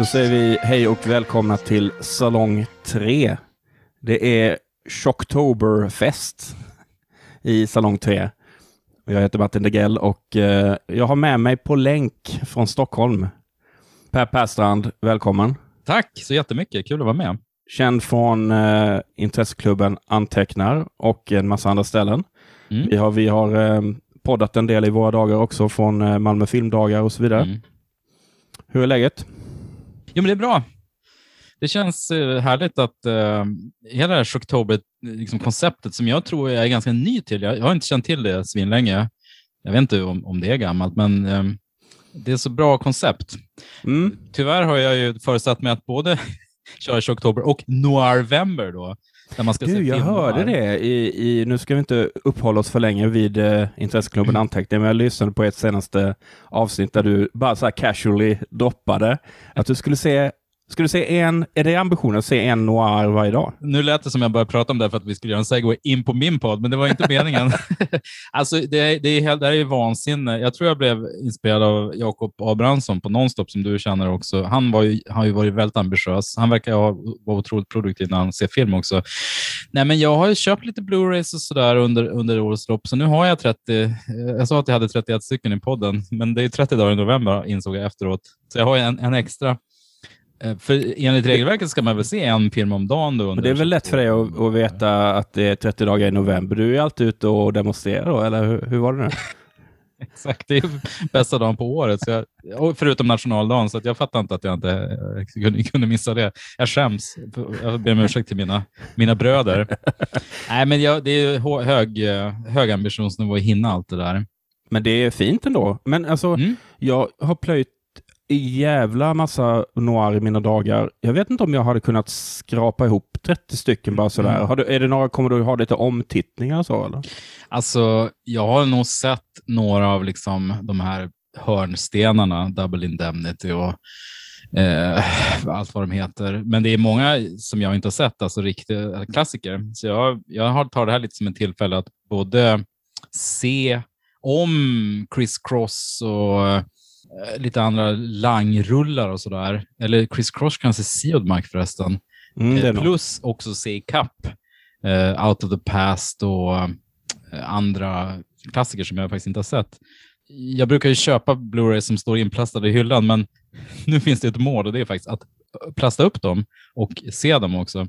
Då säger vi hej och välkomna till Salong 3. Det är Shocktoberfest i Salong 3. Jag heter Martin Degell och eh, jag har med mig på länk från Stockholm Per Perstrand, välkommen. Tack så jättemycket, kul att vara med. Känd från eh, intresseklubben Antecknar och en massa andra ställen. Mm. Vi har, vi har eh, poddat en del i våra dagar också från eh, Malmö filmdagar och så vidare. Mm. Hur är läget? Jo, men det är bra. Det känns eh, härligt att uh, hela det här Shocktober-konceptet liksom, som jag tror jag är ganska ny till, jag, jag har inte känt till det svinlänge. Jag vet inte om, om det är gammalt, men um, det är så bra koncept. Mm. Tyvärr har jag ju förutsatt mig att både köra Shocktober och Noirvember då, du, jag hörde det i, i, nu ska vi inte uppehålla oss för länge vid uh, Intresseklubben mm. Anteckning, men jag lyssnade på ett senaste avsnitt där du bara så här casually droppade att du skulle se Ska du se en, är det ambitionen att se en noir varje dag? Nu lät det som jag började prata om det för att vi skulle göra en segway in på min podd, men det var inte meningen. alltså, det, det, är, det här är ju vansinne. Jag tror jag blev inspirerad av Jakob Abrahamsson på Nonstop, som du känner också. Han var ju, har ju varit väldigt ambitiös. Han verkar ha, vara otroligt produktiv när han ser film också. Nej, men jag har ju köpt lite Blu-rays och sådär under, under årets lopp, så nu har jag 30. Jag sa att jag hade 31 stycken i podden, men det är 30 dagar i november insåg jag efteråt. Så jag har en, en extra Eh, för enligt regelverket ska man väl se en film om dagen då? Men det är väl lätt för dig att, att, veta att det är 30 dagar i november. Du är alltid ute och demonstrerar då, eller hur, hur var det nu? Exakt, det är bästa dagen på året. Så jag, förutom nationaldagen, så jag fattar inte att jag inte eh, kunde, kunde missa det. Jag skäms. Jag ber om ursäkt till mina, mina bröder. Nej, men jag, det är hög, eh, hög ambitionsnivå att hinna allt det där. Men det är fint ändå. Men alltså, mm. jag har plöjt jävla massa noir i mina dagar. Jag vet inte om jag hade kunnat skrapa ihop 30 stycken bara sådär. Mm. Har du, är det några, kommer du ha lite omtittningar så eller? Alltså, jag har nog sett några av liksom de här hörnstenarna, Double Indemnity och eh, allt vad de heter. Men det är många som jag inte har sett, alltså riktiga klassiker. Så jag, jag tar det här lite som en tillfälle att både se om Chris Cross och lite andra langrullar och sådär. Eller Chris Cross kanske Siodmark förresten. Mm, eh, Plus också se ikapp uh, Out of the Past och uh, andra klassiker som jag faktiskt inte har sett. Jag brukar ju köpa Blu-ray som står inplastade i hyllan, men nu finns det ett mål och det är faktiskt att plasta upp dem och se dem också.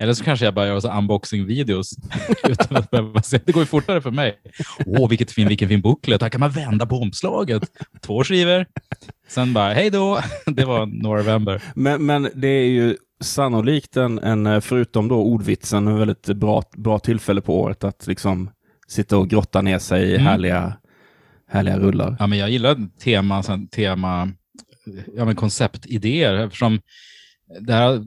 Eller så kanske jag bara gör unboxing-videos. det går ju fortare för mig. Åh, vilket fin, vilken fin booklet. Här kan man vända på omslaget. Två skivor. Sen bara, hej då. Det var November. Men, men det är ju sannolikt en, en, förutom då ordvitsen, en väldigt bra, bra tillfälle på året att liksom sitta och grotta ner sig i mm. härliga, härliga rullar. Ja, men jag gillar tema, tema ja, men konceptidéer eftersom det här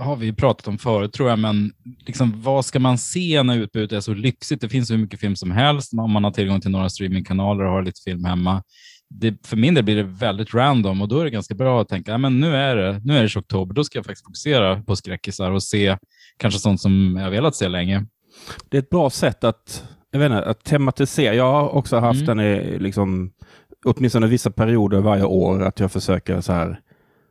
har vi pratat om förut tror jag, men liksom, vad ska man se när utbudet är så lyxigt? Det finns hur mycket film som helst om man har tillgång till några streamingkanaler och har lite film hemma. Det, för min del blir det väldigt random och då är det ganska bra att tänka, men nu är det, nu är det oktober, då ska jag faktiskt fokusera på skräckisar och se kanske sånt som jag velat se länge. Det är ett bra sätt att, jag vet inte, att tematisera. Jag har också haft mm. den i, liksom, åtminstone vissa perioder varje år, att jag försöker så här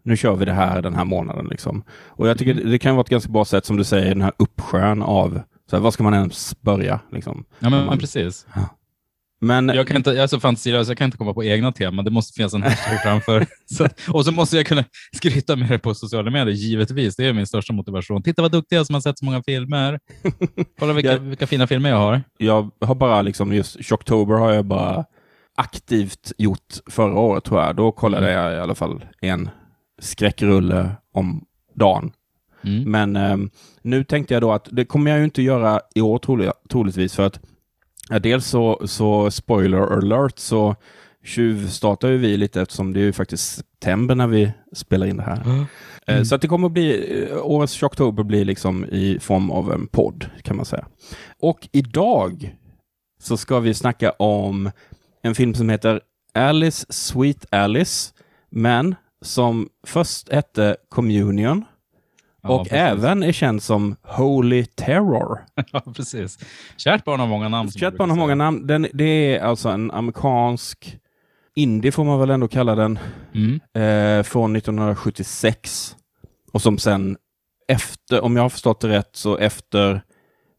nu kör vi det här den här månaden. Liksom. Och jag tycker mm. det kan vara ett ganska bra sätt, som du säger, den här uppsjön av, så här, var ska man ens börja? Liksom? Ja, men, man, precis. Ja. Men, jag, kan inte, jag är så fantasilös, jag kan inte komma på egna teman. Det måste finnas en hashtag framför. Så, och så måste jag kunna skryta med det på sociala medier, givetvis. Det är min största motivation. Titta vad duktig jag som har sett så många filmer. Kolla vilka, jag, vilka fina filmer jag har. Jag har bara, liksom, just Shocktober har jag bara aktivt gjort förra året tror jag. Då kollade mm. jag i alla fall en skräckrulle om dagen. Mm. Men eh, nu tänkte jag då att det kommer jag ju inte göra i år trolig, troligtvis för att ja, dels så, så spoiler alert så tjuvstartar ju vi lite eftersom det är ju faktiskt september när vi spelar in det här. Mm. Eh, så att det kommer att bli, eh, årets Shocktober blir liksom i form av en podd kan man säga. Och idag så ska vi snacka om en film som heter Alice Sweet Alice, men som först hette Communion ja, och precis. även är känd som Holy Terror. ja, precis. Kärt barn har många namn. Kärt barn har många namn. Den, det är alltså en amerikansk indie får man väl ändå kalla den, Mm. eh, från 1976. Och som sen efter, om jag har förstått det rätt, så efter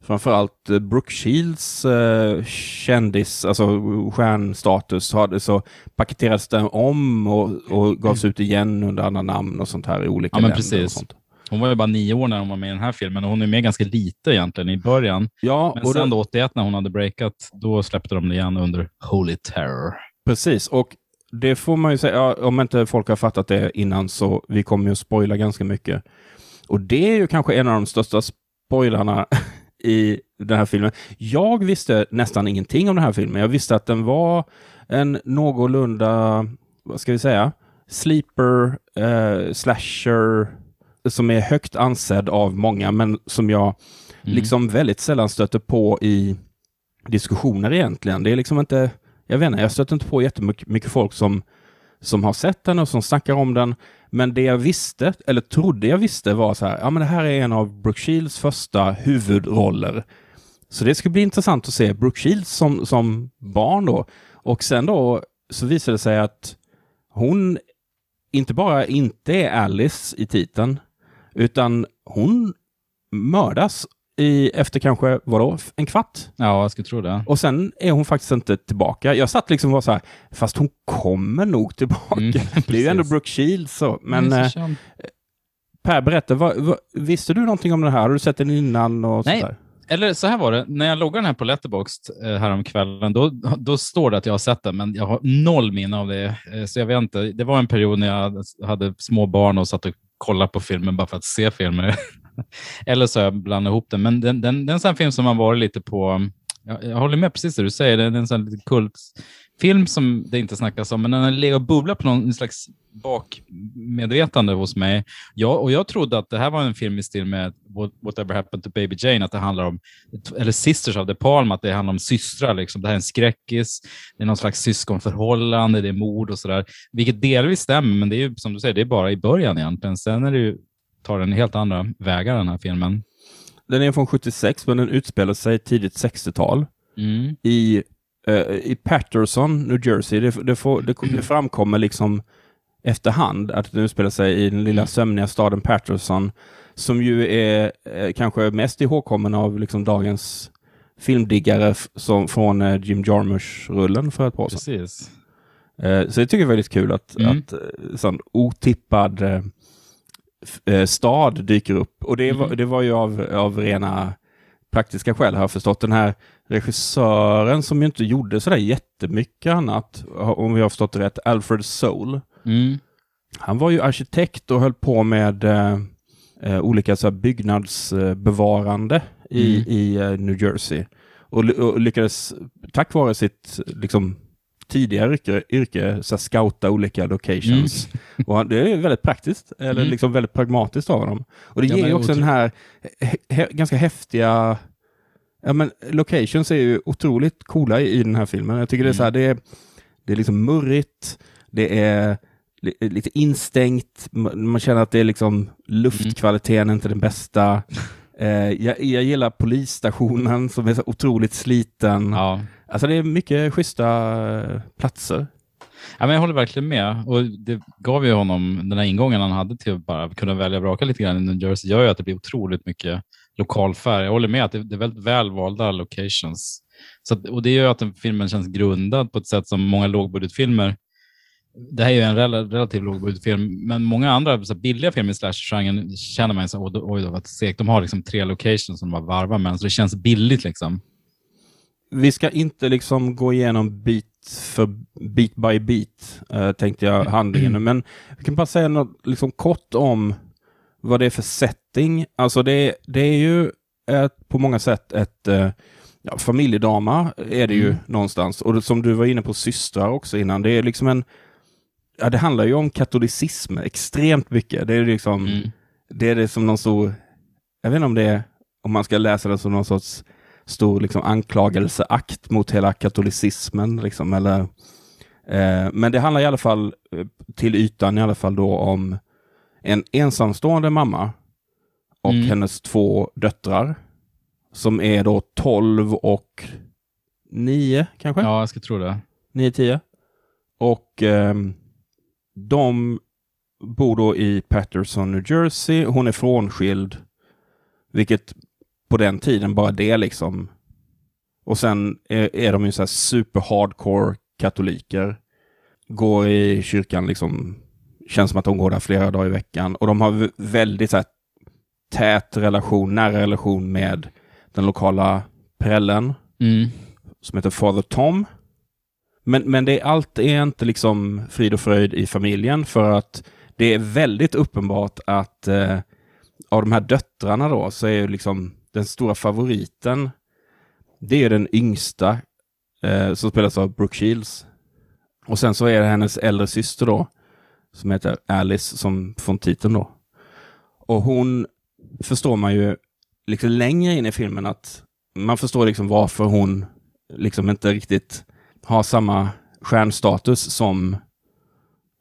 framförallt eh, Brooke Shields eh, kändis, alltså stjärnstatus, hade, så paketerades den om och, och gavs ut igen under andra namn och sånt här i olika Ja, men länder. Och precis. sånt. Hon var ju bara nio år när hon var med i den här filmen och hon är med ganska lite egentligen i början. Ja, Men och sen då 81 när hon hade breakat, då släppte de det igen under Holy Terror. precis. Och det får man ju säga, ja, om inte folk har fattat det innan så vi kommer ju att spoila ganska mycket. Och det är ju kanske en av de största spoilarna i den här filmen. Jag visste nästan ingenting om den här filmen. Jag visste att den var en någorlunda, vad ska vi säga, sleeper, eh, slasher, som är högt ansedd av många, men som jag Mm. liksom väldigt sällan stöter på i diskussioner egentligen. Det är liksom inte, jag vet inte, jag stöter inte på jättemycket mycket folk som, som har sett den och som snackar om den. Men det jag visste, eller trodde jag visste, var så här, ja men det här är en av Brooke Shields första huvudroller. Så det ska bli intressant att se Brooke Shields som, som barn då. Och sen då så visade det sig att hon inte bara inte är Alice i titeln, utan hon mördas i, efter kanske, vadå, en kvart? Ja, jag skulle tro det. Och sen är hon faktiskt inte tillbaka. Jag satt liksom och var så här, fast hon kommer nog tillbaka. Mm, det är ju ändå. Brooke Shields så. Men eh. Per, berätta, vad, vad, visste du någonting om det här? Har du sett den innan och Nej. sådär? Eller så här var det, när jag loggar den här på Letterboxd eh, häromkvällen, då, då står det att jag har sett den, men jag har noll minne av det. Eh, så jag vet inte. Det var en period när jag hade, hade små barn och satt och kollar på filmen bara för att se filmer. Eller så har jag blandat ihop den. Men den, den, den är en sån här film som har varit lite på... Jag, jag håller med precis det du säger. Den är en sån här kultfilm som det inte snackas om, men den har legat och bubblat på någon slags bakmedvetande hos mig. Jag, och jag trodde att det här var en film i stil med What- Whatever Happened to Baby Jane, att det handlar om, eller Sisters of the Palm, att det handlar om systrar. Liksom. Det här är en skräckis, det är någon slags syskonförhållande, det är mord och sådär. Vilket delvis stämmer, men det är ju som du säger, det är bara i början egentligen. Sen är det ju, tar den helt andra vägar den här filmen. Den är från 76, men den utspelar sig tidigt 60-tal Mm. i, eh, i Patterson, New Jersey. Det, det, får, det, det framkommer liksom efterhand att den utspelar sig i den lilla sömniga staden Patterson, som ju är eh, kanske mest ihågkommen av liksom dagens filmdiggare som, från eh, Jim Jarmusch-rullen för ett par år sedan. Eh, så jag tycker det är väldigt kul att, Mm. att eh, sån otippad stad dyker upp. Och det, var, Mm. det var ju av, av rena praktiska skäl har jag förstått. Den här regissören som ju inte gjorde sådär jättemycket annat, om vi har förstått det rätt, Alfred Soul. Mm. Han var ju arkitekt och höll på med eh, eh, olika så byggnadsbevarande i, Mm. i eh, New Jersey. Och, och lyckades, tack vare sitt liksom, tidigare yrke, yrke så här, scouta olika locations. Och han, det är väldigt praktiskt, eller Mm. liksom väldigt pragmatiskt av honom. Och det Ja, ger ju också den här he, he, ganska häftiga Ja men locations är ju otroligt coola i, i den här filmen. Jag tycker det är så här, det är, det är liksom murrigt, det är li, lite instängt, man, känner att det är liksom luftkvaliteten är inte den bästa. Eh, jag, jag gillar polisstationen som är så otroligt sliten. Ja. Alltså det är mycket schyssta eh, platser. Ja, men jag håller verkligen med. Och det gav ju honom den här ingången han hade till att bara kunna välja och vraka lite grann i New Jersey. gör ju att det blir otroligt mycket lokal färg. Jag håller med att det, det är väldigt välvalda locations. Så att, och det gör att den filmen känns grundad på ett sätt som många lågbudgetfilmer det här är ju en rel relativt lågbudgetfilm, men många andra så här, billiga filmer i slasher-genren känner man ju så oj, oj då, vad segt. De har liksom tre locations som de bara varvar med, så det känns billigt liksom. Vi ska inte liksom gå igenom bit för bit by bit, eh, tänkte jag, handlingen. Men vi kan bara säga något liksom kort om vad det är för setting. Alltså det, det är ju ett, på många sätt ett eh, ja, familjedrama är det ju Mm. någonstans. Och det, som du var inne på systrar också innan, det är liksom en Ja, det handlar ju om katolicism extremt mycket. Det är liksom, Mm. det är det som någon stor, jag vet inte om det är, om man ska läsa det som någon sorts stor liksom, anklagelseakt mot hela katolicismen. Liksom, eller, eh, men det handlar i alla fall, eh, till ytan i alla fall då om en ensamstående mamma och Mm. hennes två döttrar som är då 12 och 9 kanske? Ja, jag ska tro det. 9-10. Och eh, de bor då i Patterson, New Jersey. Hon är frånskild, vilket på den tiden bara det liksom. Och sen är, är de ju så här super hardcore katoliker. Går i kyrkan liksom, känns som att de går där flera dagar i veckan. Och de har väldigt så här, tät relation, nära relation med den lokala prällen. Mm. Som heter Father Tom. Men, men det, allt är inte liksom frid och fröjd i familjen för att det är väldigt uppenbart att eh, av de här döttrarna då så är liksom den stora favoriten det är den yngsta eh, som spelas av Brooke Shields. Och sen så är det hennes äldre syster då som heter Alice som från titeln då. Och hon förstår man ju liksom längre in i filmen att man förstår liksom varför hon liksom inte riktigt har samma stjärnstatus som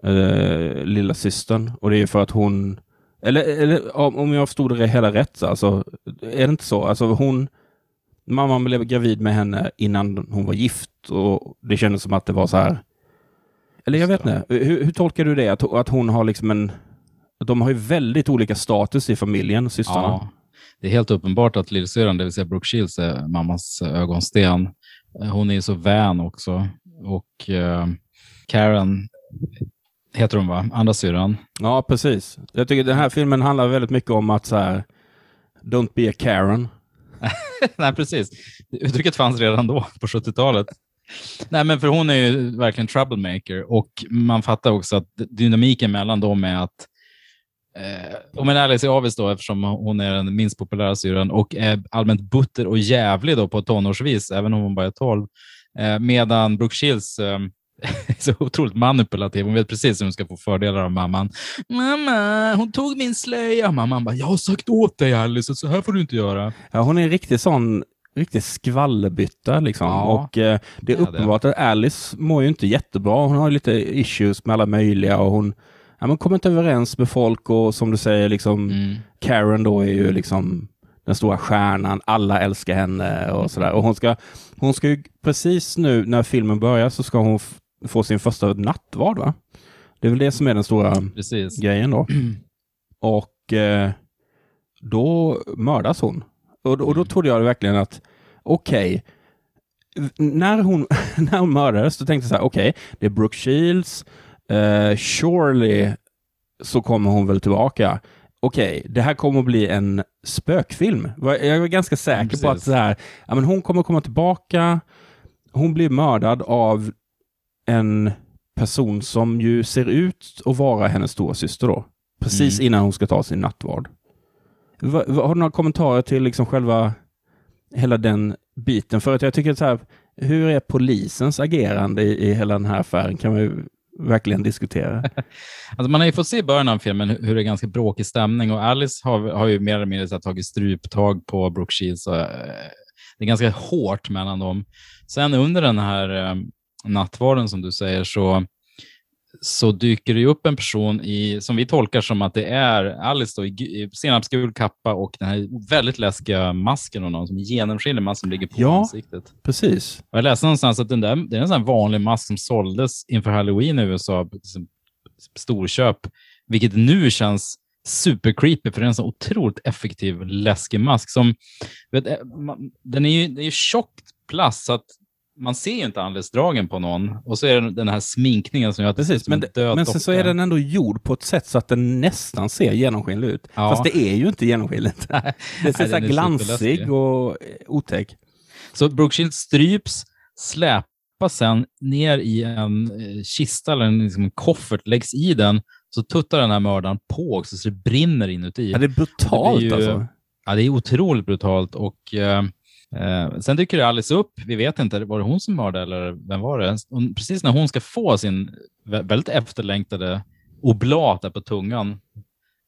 eh, lilla systern. Och det är för att hon, eller, eller om jag förstod det hela rätt, alltså, är det inte så? Alltså hon, mamman blev gravid med henne innan hon var gift och det kändes som att det var så här, eller jag vet inte, hur, hur tolkar du det? Att, att hon har liksom en, de har ju väldigt olika status i familjen, systrarna. Ja, det är helt uppenbart att lillsyrran, det vill säga Brooke Shields, är mammas ögonsten. Hon är så vän också. Och uh, Karen heter hon va? Andra syrran. Ja, precis. Jag tycker den här filmen handlar väldigt mycket om att så här, don't be a Karen. Nej, precis. Uttrycket fanns redan då, på 70-talet. Nej, men för hon är ju verkligen troublemaker och man fattar också att dynamiken mellan dem är att Eh, men Alice är avis då eftersom hon är den minst populära syrran och är allmänt butter och jävlig då på tonårsvis, även om hon bara är 12. Eh, medan Brooke Shields eh, är så otroligt manipulativ. Hon vet precis hur hon ska få fördelar av mamman. Mamma, hon tog min slöja. Mamman bara, jag har sagt åt dig Alice, så här får du inte göra. Ja, hon är en riktig sån riktig skvallerbytta liksom. Ja, och eh, det är uppenbart det. att Alice mår ju inte jättebra. Hon har lite issues med alla möjliga och hon ja, men kommer inte överens med folk och som du säger, liksom mm. Karen då är ju liksom den stora stjärnan. Alla älskar henne och sådär. Och hon ska, hon ska ju precis nu när filmen börjar så ska hon få sin första nattvard va? Det är väl det som är den stora precis. grejen då. Och eh, då mördas hon. Och, och då mm. trodde jag verkligen att okej, okay, när hon, när hon mördades, då tänkte jag så här, okej, okay, det är Brooke Shields, uh, surely så kommer hon väl tillbaka. Okej, det här kommer att bli en spökfilm. Jag var ganska säker Precis. på att så här, ja, men hon kommer komma tillbaka, hon blir mördad av en person som ju ser ut att vara hennes stora syster då. Precis mm. innan hon ska ta sin nattvard. Va, va, har du några kommentarer till liksom själva hela den biten? För att jag tycker så här, hur är polisens agerande i, i hela den här affären? Kan man verkligen diskutera. alltså man har ju fått se i början av filmen hur det är ganska bråkig stämning och Alice har, har ju mer eller mindre så tagit stryptag på Brooke Shields. Och, eh, det är ganska hårt mellan dem. Sen under den här eh, nattvarden som du säger så så dyker det upp en person i, som vi tolkar som att det är Alice då, i senapsgul kappa och den här väldigt läskiga masken och någon som genomskinlig mask som ligger på ja, ansiktet. precis. Och jag läste någonstans att den där, det är en sån vanlig mask som såldes inför halloween i USA, liksom storköp, vilket nu känns super creepy för det är en så otroligt effektiv läskig mask som, vet, eh, den är ju, det är ju tjockt plast så att man ser ju inte anletsdragen på någon och så är det den här sminkningen som gör att Precis, men, det, men sen så är den ändå gjord på ett sätt så att den nästan ser genomskinlig ut. Ja. Fast det är ju inte genomskinligt. det ser Nej, så glansig och otäck. Så Brooke Shields stryps, släpas sen ner i en eh, kista eller en liksom, koffert, läggs i den, så tuttar den här mördaren på också så det brinner inuti. Ja, det är brutalt det ju, alltså. Ja, det är otroligt brutalt och eh, Eh, sen dyker Alice upp. Vi vet inte, var det hon som mördade eller vem var det? Hon, precis när hon ska få sin väldigt efterlängtade oblat där på tungan,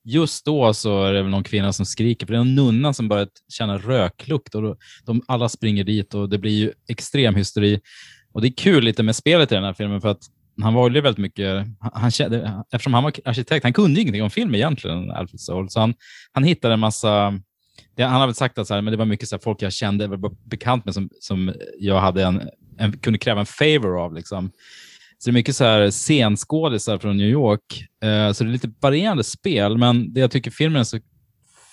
just då så är det väl någon kvinna som skriker, för det är en nunna som börjar känna röklukt och de alla springer dit och det blir ju extrem hysteri. Och det är kul lite med spelet i den här filmen för att han var ju väldigt mycket, han, han, eftersom han var arkitekt, han kunde ingenting om film egentligen, Alfred Soul, så han, han hittade en massa det, han har väl sagt att så här, men det var mycket så här, folk jag kände, var bekant med, som, som jag hade en, en, kunde kräva en favor av. Liksom. Så det är mycket så här scenskådisar från New York. Eh, så det är lite varierande spel, men det jag tycker filmen är så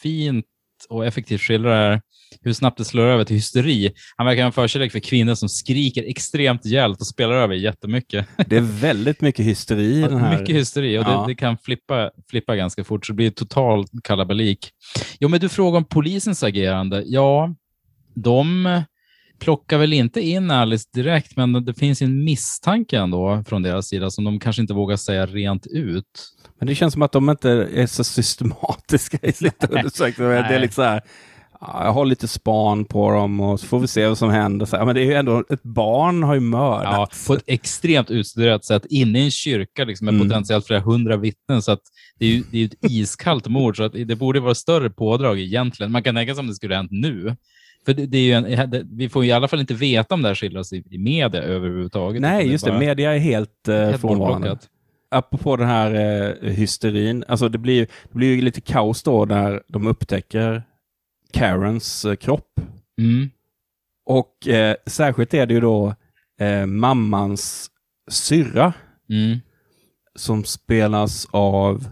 fint och effektivt skildrar är hur snabbt det slår över till hysteri. Han verkar ha en förkärlek för kvinnor som skriker extremt hjält och spelar över jättemycket. Det är väldigt mycket hysteri i den här. Mycket hysteri och det, det, kan flippa, flippa ganska fort, så det blir total kalabalik. Jo, men du frågar om polisens agerande. Ja, de plockar väl inte in Alice direkt, men det finns en misstanke ändå från deras sida som de kanske inte vågar säga rent ut. Men det känns som att de inte är så systematiska i sitt undersökning. Det är liksom så här, jag har lite span på dem och så får vi se vad som händer. Så, men det är ju ändå, ett barn har ju mördats. Ja, på ett extremt utstuderat sätt inne i en kyrka liksom, med mm. potentiellt flera hundra vittnen. Så att det är ju det är ett iskallt mord, så att det borde vara större pådrag egentligen. Man kan tänka sig om det skulle ha hänt nu. För det, det är ju en, det, vi får i alla fall inte veta om det här skildras i, i media överhuvudtaget. Nej, just det. Media är helt, uh, frånvarande. Apropå den här uh, hysterin, alltså det blir, det blir ju lite kaos då när de upptäcker Karens uh, kropp. Mm. Och eh, särskilt är det ju då eh, mammans syrra mm. som spelas av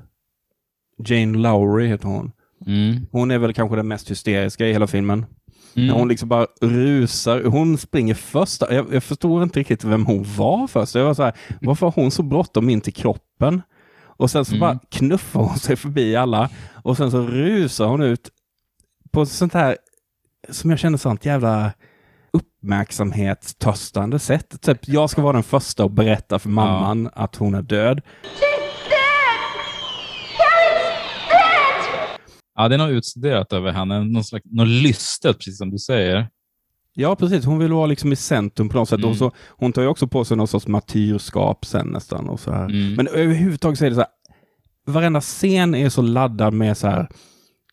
Jane Lowry heter hon. Mm. Hon är väl kanske den mest hysteriska i hela filmen. Mm. När hon liksom bara rusar. Hon springer först. Jag, jag förstår inte riktigt vem hon var först. Jag var så här, varför har hon så bråttom in till kroppen? Och sen så mm. bara knuffar hon sig förbi alla och sen så rusar hon ut på sånt här som jag känner sånt jävla uppmärksamhetstörstande sätt. Typ, jag ska vara den första att berätta för mamman ja. att hon är död. Ja, det är något utstuderat över henne. Något, slags, något lystet, precis som du säger. Ja, precis. Hon vill vara liksom i centrum på något sätt. Mm. Och så, hon tar ju också på sig någon sorts martyrskap sen nästan. Och så här. Mm. Men överhuvudtaget så är det så här, varenda scen är så laddad med så här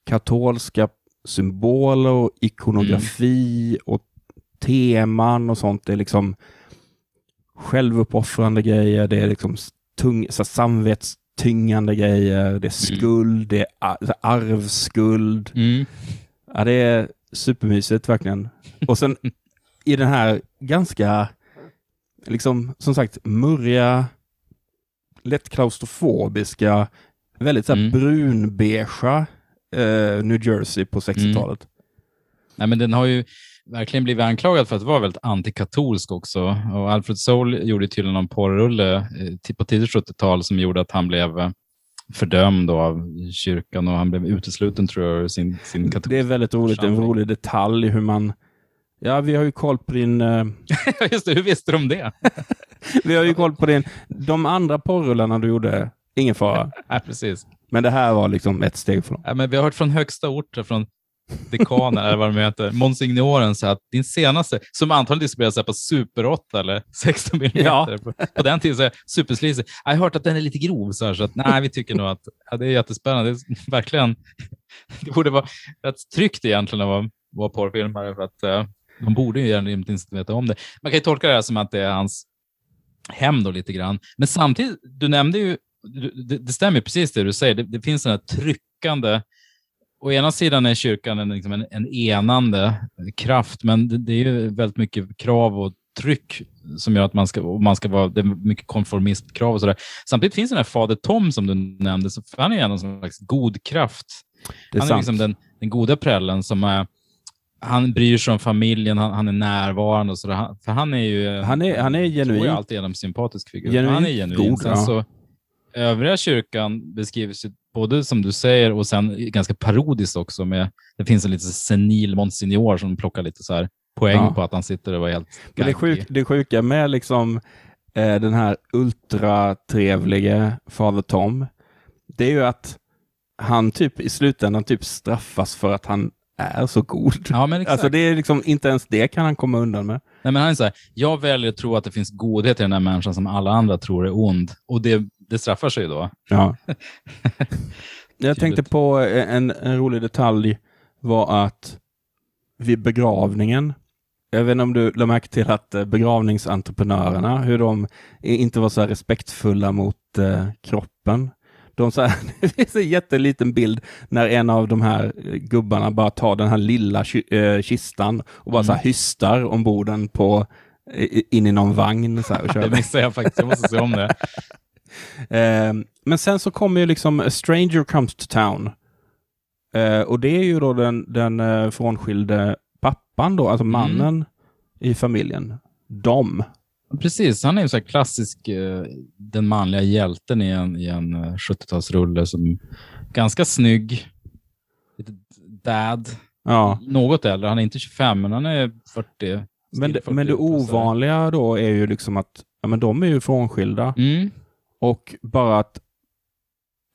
katolska symboler och ikonografi mm. och teman och sånt. Det är liksom självuppoffrande grejer, det är liksom tung, så samvets tyngande grejer, det är mm. skuld, det är arvskuld. Mm. Ja, det är supermysigt verkligen. Och sen i den här ganska, liksom som sagt, murriga, lätt klaustrofobiska, väldigt så här mm. brunbeiga eh, New Jersey på 60-talet. Mm. Nej, men den har ju verkligen blivit anklagad för att vara väldigt antikatolsk också. Och Alfred Soul gjorde tydligen någon porrrulle eh, på tidigt 70-tal som gjorde att han blev eh, fördömd av kyrkan och han blev utesluten tror jag sin, sin katolska Det är väldigt roligt, en rolig detalj hur man Ja, vi har ju koll på din... Uh... Just det, hur visste de det? vi har ju koll på din... De andra porrrullarna du gjorde, ingen fara. ja, precis. Men det här var liksom ett steg från. Ja, men vi har hört från högsta ort, från dekanen eller vad de heter, monsignoren, så att din senaste, som antagligen distribueras på Super 8 eller 16 mm. Ja. På, på den tiden så är superslisig. Jag har hört att den är lite grov, så, här, så att nej, vi tycker nog att ja, det är jättespännande. Det är verkligen, det borde vara rätt tryggt egentligen att vara, vara porrfilmare för att uh, de borde ju egentligen inte veta om det. Man kan ju tolka det här som att det är hans då lite grann. Men samtidigt, du nämnde ju, det, det stämmer precis det du säger, det, det finns den här tryckande å ena sidan är kyrkan en, liksom en, en enande kraft, men det, det, är ju väldigt mycket krav och tryck som gör att man ska, man ska vara, det är mycket konformistkrav och sådär. Samtidigt finns den här fader Tom som du nämnde, så han är ju en slags god kraft. Det är han sant. är liksom den, den goda prällen som är han bryr sig om familjen, han, han är närvarande och sådär. För han är ju... Han är, han är genuint... Jag alltid en sympatisk figur. Genuint han är genuint. God, ja. så, övriga kyrkan beskrivs ju både som du säger och sen ganska parodiskt också. Med, det finns en lite senil monsignor som plockar lite så här poäng ja. på att han sitter och var helt Men det, sjuk, det sjuka med liksom eh, den här ultratrevlige Fader Tom, det är ju att han typ i slutändan typ straffas för att han är så god. Ja, men Alltså det är liksom, inte ens det kan han komma undan med. Nej, men han är så här, jag väljer att tro att det finns godhet i den här människan som alla andra tror är ond. Och det, det straffar sig då. Ja. jag tänkte på en, en rolig detalj var att vid begravningen, jag vet inte om du lade märke till att eh, begravningsentreprenörerna, hur de inte var så respektfulla mot eh, kroppen. De så här, det finns en jätteliten bild när en av de här gubbarna bara tar den här lilla kistan och bara mm. så här hystar ombord den på in i någon vagn så här, och Det missade jag faktiskt, jag måste se om det. Eh, men sen så kommer ju liksom A Stranger Comes to Town. Eh, och det är ju då den, den eh, frånskilde pappan då, alltså mannen mm. i familjen. Dom. Precis, han är ju så klassisk, eh, den manliga hjälten i en, i en 70-talsrulle eh, som ganska snygg, lite dad, ja. något äldre. Han är inte 25, men han är 40. Men det, men det ovanliga då är ju liksom att ja, men de är ju frånskilda. Mm. Och bara att,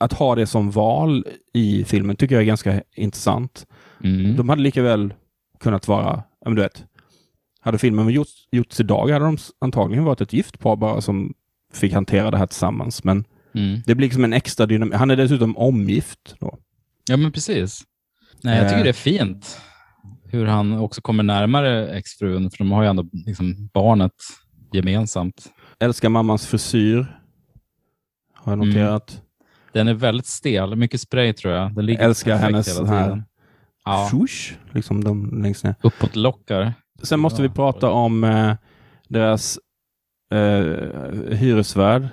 att ha det som val i filmen tycker jag är ganska intressant. Mm. De hade lika väl kunnat vara, men du vet, hade filmen gjorts, gjorts idag hade de antagligen varit ett gift par bara som fick hantera det här tillsammans. Men mm. det blir liksom en extra dynamik. Han är dessutom omgift då. Ja, men precis. Nej, jag tycker eh. det är fint hur han också kommer närmare exfrun, för de har ju ändå liksom barnet gemensamt. Älskar mammans frisyr. Har jag noterat. Mm. Den är väldigt stel, mycket spray tror jag. Den ligger Älskar hennes här ja. Swoosh, liksom de längst ner. Uppåtlockar. Sen måste vi prata om eh, deras eh, hyresvärd.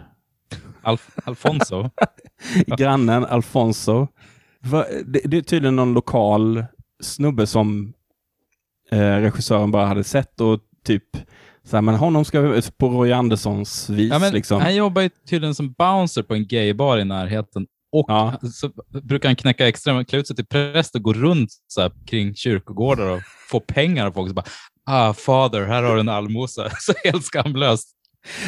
Alf Alfonso. Grannen Alfonso. Det, det, är tydligen någon lokal snubbe som eh, regissören bara hade sett och typ så här, men honom ska vi på Roy Anderssons vis. Ja, men, liksom. Han jobbar ju tydligen som bouncer på en gaybar i närheten och ja. så brukar han knäcka extra, klä ut sig till präst och gå runt så här, kring kyrkogårdar och få pengar av folk. Så bara, ah, fader, här har du en allmosa. Så helt skamlöst.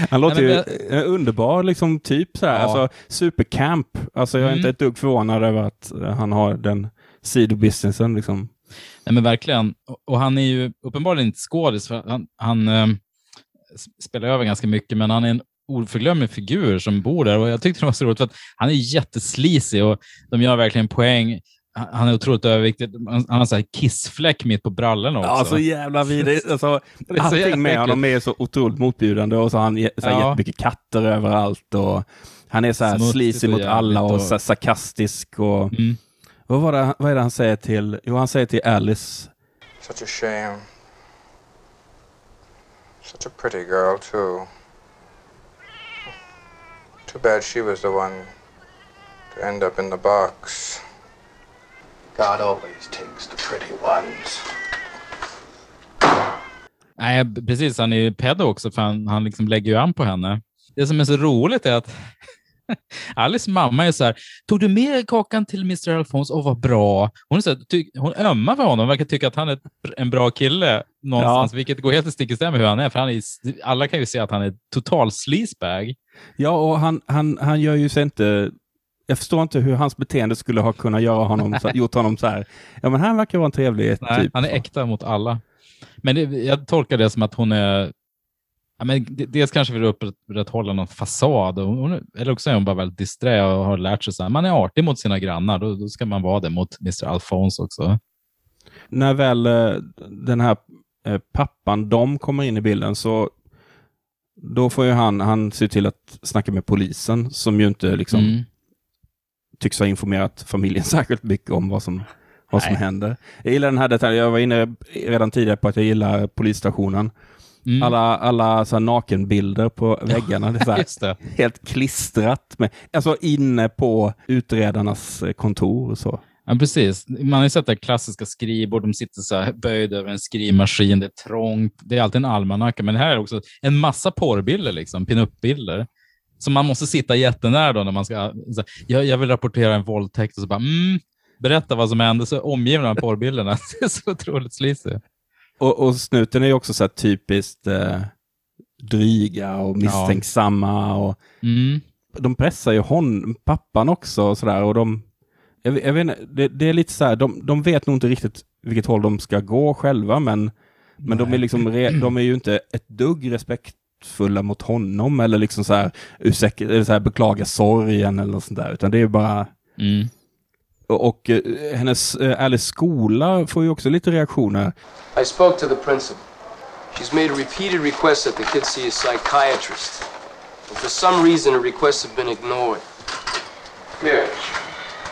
Han låter ju jag... underbar liksom typ så här, ja. alltså supercamp. Alltså jag är mm. inte ett dugg förvånad över att han har den sidobusinessen liksom. Nej men verkligen. Och han är ju uppenbarligen inte skådis, för han, han äh, spelar över ganska mycket, men han är en oförglömlig figur som bor där och jag tyckte det var så roligt för att han är jätteslisig och de gör verkligen poäng han är otroligt överviktig. Han har så här kissfläck mitt på brallorna också. Ja, så jävla vidrigt. Alltså, allting med honom är så otroligt motbjudande och så har han så här ja. jättemycket katter överallt och han är så här slisig mot alla och, och så sarkastisk och mm. vad, var det, vad är det han säger till, jo han säger till Alice. Such a shame. Such a pretty girl too. Too bad she was the one to end up in the box. God always takes the pretty ones. Nej, precis. Han är ju pedo också, för han, han liksom lägger ju an på henne. Det som är så roligt är att Alice mamma är så här, tog du med kakan till Mr. Alphonse? och vad bra. Hon, är så här, ty, hon ömmar för honom, verkar tycka att han är en bra kille någonstans, ja. vilket går helt stick i stäv med hur han är, för han är, alla kan ju se att han är total sleazebag. Ja, och han, han, han gör ju sig inte jag förstår inte hur hans beteende skulle ha kunnat göra honom, så, gjort honom så här. Ja, men han verkar vara en trevlig Nej, typ. Han är äkta mot alla. Men det, jag tolkar det som att hon är Ja, men dels kanske vill upprätthålla någon fasad, eller också är hon bara väldigt disträ och har lärt sig att man är artig mot sina grannar, då, då, ska man vara det mot Mr. Alphonse också. När väl eh, den här eh, pappan, de kommer in i bilden, så då får ju han, han se till att snacka med polisen, som ju inte liksom mm tycks ha informerat familjen särskilt mycket om vad som, vad som händer. Jag gillar den här detaljen. Jag var inne redan tidigare på att jag gillar polisstationen. Mm. Alla, alla så nakenbilder på väggarna. Det är så det. Helt klistrat. Med, alltså inne på utredarnas kontor. Och så. Ja, precis. Man har ju sett det klassiska skrivbord. De sitter så här böjda över en skrivmaskin. Det är trångt. Det är alltid en almanacka. Men här är också en massa porrbilder, liksom, pinup-bilder. Så man måste sitta jättenära då när man ska, så, jag, jag vill rapportera en våldtäkt och så bara, mm, berätta vad som hände, så omgiven av porrbilderna. Det är så otroligt sleazy. Och, och snuten är ju också så typiskt eh, dryga och misstänksamma. Och mm. De pressar ju hon, pappan också och sådär. Och de, jag, jag vet inte, det, det, är lite så här, de, de vet nog inte riktigt vilket håll de ska gå själva, men, men de är, liksom, de är ju inte ett dugg respekt respektfulla mot honom eller liksom så här, ursäk, eller så här beklaga sorgen eller sånt där, utan det är bara... Mm. Och, uh, hennes, uh, Alice skola får ju också lite reaktioner. I spoke to the principal. She's made repeated requests that the kids see a psychiatrist. And for some reason her requests have been ignored. Here,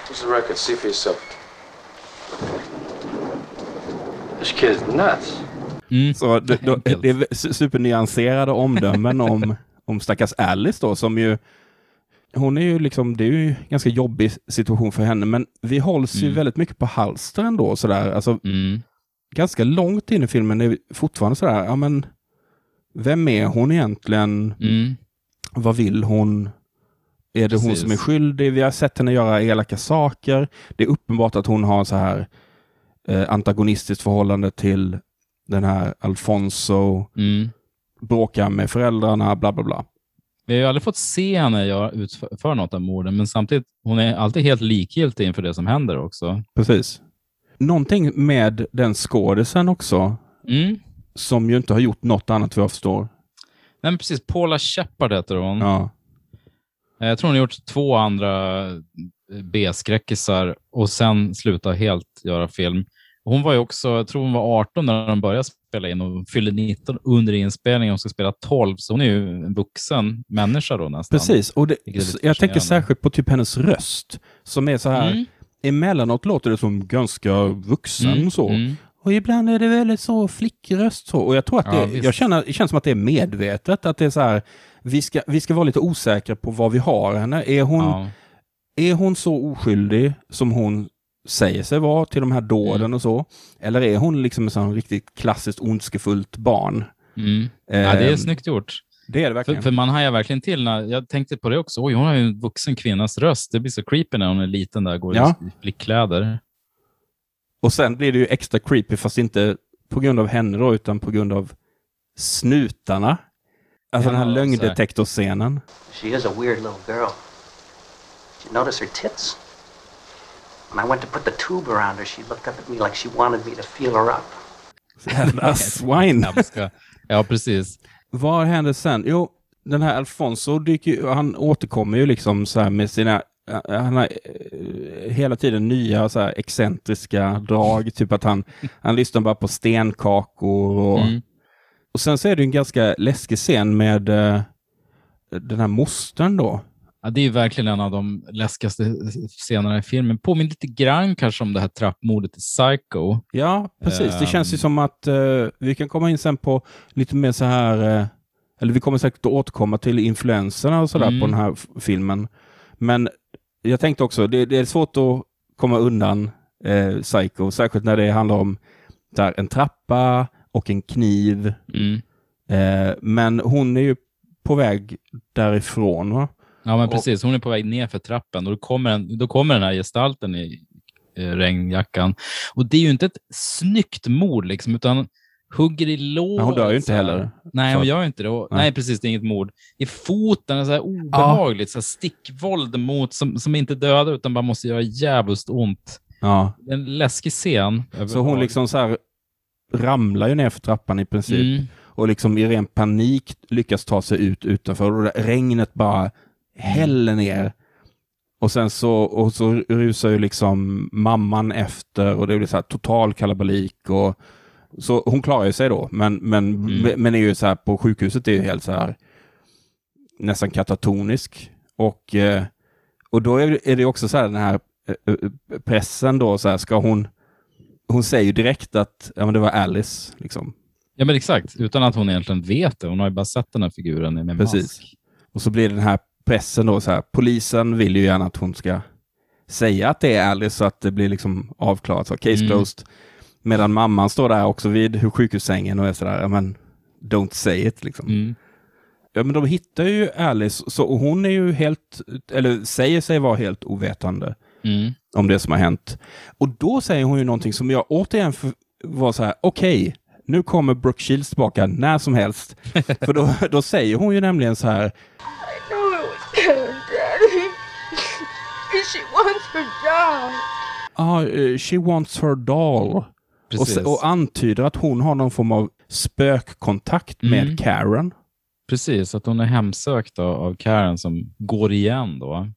here's the record. See for yourself. This kid's nuts. Mm. Så det, då, det är supernyanserade omdömen om, om stackars Alice då, som ju hon är ju liksom, det är ju en ganska jobbig situation för henne, men vi hålls mm. ju väldigt mycket på halster ändå sådär. Alltså, mm. Ganska långt in i filmen är vi fortfarande sådär, ja men vem är hon egentligen? Mm. Vad vill hon? Är det Precis. hon som är skyldig? Vi har sett henne göra elaka saker. Det är uppenbart att hon har så här eh, antagonistiskt förhållande till den här Alfonso. Mm. Bråkar med föräldrarna, bla bla bla. Vi har ju aldrig fått se henne göra, utföra något av morden, men samtidigt, hon är alltid helt likgiltig inför det som händer också. Precis. Någonting med den skådisen också, mm. som ju inte har gjort något annat vad jag förstår. Nej, men precis. Paula Shepard heter hon. Ja. Eh, jag tror hon har gjort två andra eh, B-skräckisar och sen slutat helt göra film. Hon var ju också, jag tror hon var 18 när de började spela in och fyllde 19 under inspelningen och ska spela 12, så hon är ju en vuxen människa då nästan. Precis, och det, jag tänker särskilt på typ hennes röst som är så här, mm. emellanåt låter det som ganska vuxen mm. så. Mm. Och ibland är det väldigt så flickröst så. Och jag tror att det, ja, jag känner, det känns som att det är medvetet, att det är så här, vi ska, vi ska vara lite osäkra på vad vi har henne. Är hon, ja. är hon så oskyldig som hon säger sig vara till de här dåden mm. och så? Eller är hon liksom en sån riktigt klassiskt ondskefullt barn? Mm. Eh, ja, det är ehm, snyggt gjort. Det är det verkligen. För, för man hajar verkligen till när, jag tänkte på det också, oj hon har ju en vuxen kvinnas röst, det blir så creepy när hon är liten där, går ja. i flickkläder. Och sen blir det ju extra creepy, fast inte på grund av henne då, utan på grund av snutarna. Alltså ja, den här lögndetektorscenen. She is a weird little girl. Did you notice her tits? When I went to put the tube around her, she looked up at me like she wanted me to feel her up. Jävla swine. ja, precis. Vad händer sen? Jo, den här Alfonso dyker han återkommer ju liksom så här med sina han har eh, hela tiden nya så här excentriska drag, typ att han, han lyssnar bara på stenkakor och, mm. och sen så är det en ganska läskig scen med uh, den här mostern då, Ja, det är verkligen en av de läskigaste scenerna i filmen. Påminner lite grann kanske om det här trappmordet i Psycho. Ja, precis. Det känns ju ehm. som att uh, vi kan komma in sen på lite mer så här, uh, eller vi kommer säkert att återkomma till influenserna och sådär mm. på den här filmen. Men jag tänkte också, det, det är svårt att komma undan uh, Psycho, särskilt när det handlar om där, en trappa och en kniv. Mm. men hon är ju på väg därifrån. Va? Ja, men precis. Hon är på väg ner för trappen och då kommer, en, då kommer den här gestalten i eh, regnjackan. Och det är ju inte ett snyggt mord, liksom, utan hugger i låret. Hon dör ju inte heller. Nej, hon gör inte det. Och, nej. nej. precis. Det är inget mord. I foten, så här obehagligt, ja. så här stickvåld mot, som, som inte dödar utan bara måste göra jävligt ont. Ja. En läskig scen. Så hon liksom så här ramlar ju ner för trappan i princip. Mm. Och liksom i ren panik lyckas ta sig ut utanför. Och regnet bara häller ner. Och sen så, och så rusar ju liksom mamman efter och det blir så här total kalabalik. Och, så hon klarar ju sig då, men, men, mm. men är ju så här på sjukhuset är ju helt så här nästan katatonisk. Och, eh, och då är det också så här den här eh, eh, pressen då, så här, ska hon, hon säger ju direkt att ja, men det var Alice. Liksom. Ja men exakt, utan att hon egentligen vet det. Hon har ju bara sett den här figuren med Precis. mask. Och så blir det den här pressen då så här, polisen vill ju gärna att hon ska säga att det är Alice så att det blir liksom avklarat, så case mm. closed. Medan mamman står där också vid sjukhussängen och är sådär, ja men don't say it liksom. Mm. Ja men de hittar ju Alice, så hon är ju helt, eller säger sig vara helt ovetande mm. om det som har hänt. Och då säger hon ju någonting som jag återigen var så här, okej, okay, nu kommer Brooke Shields tillbaka när som helst. För då, då säger hon ju nämligen så här, She wants her doll. Ja, uh, she wants her doll. Och, och, antyder att hon har någon form av spökkontakt med mm. Karen. Precis, att hon är hemsökt av, av Karen som går igen då.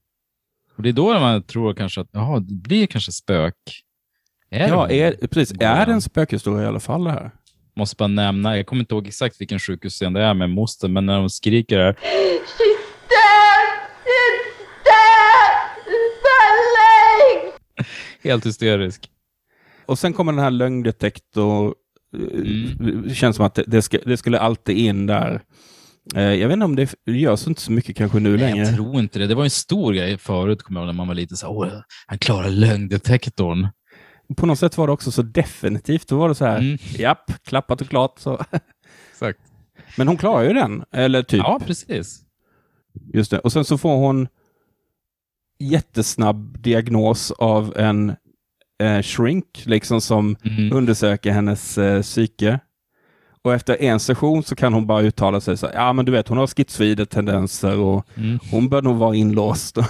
Och Det är då man tror kanske att jaha, det blir kanske spök. Är ja, är, precis. Är det en spökhistoria i alla fall det här? Måste bara nämna, jag kommer inte ihåg exakt vilken sjukhusscen det är med moster, men när de skriker där. Helt hysterisk. Och sen kommer den här lögndetektor Mm. Det känns som att det, ska, det skulle alltid in där. Eh, jag vet inte om det görs inte så mycket kanske nu längre. Jag tror inte det. Det var en stor grej förut, kommer jag ihåg, när man var lite så här, han klarar lögndetektorn. På något sätt var det också så definitivt. Då var det så här, mm. japp, klappat och klart. Så. Exakt. Men hon klarar ju den, eller typ. Ja, precis. Just det. Och sen så får hon jättesnabb diagnos av en eh, shrink, liksom som mm. undersöker hennes eh, psyke. Och efter en session så kan hon bara uttala sig så här, ja men du vet hon har schizoide tendenser och mm. hon bör nog vara inlåst. mm.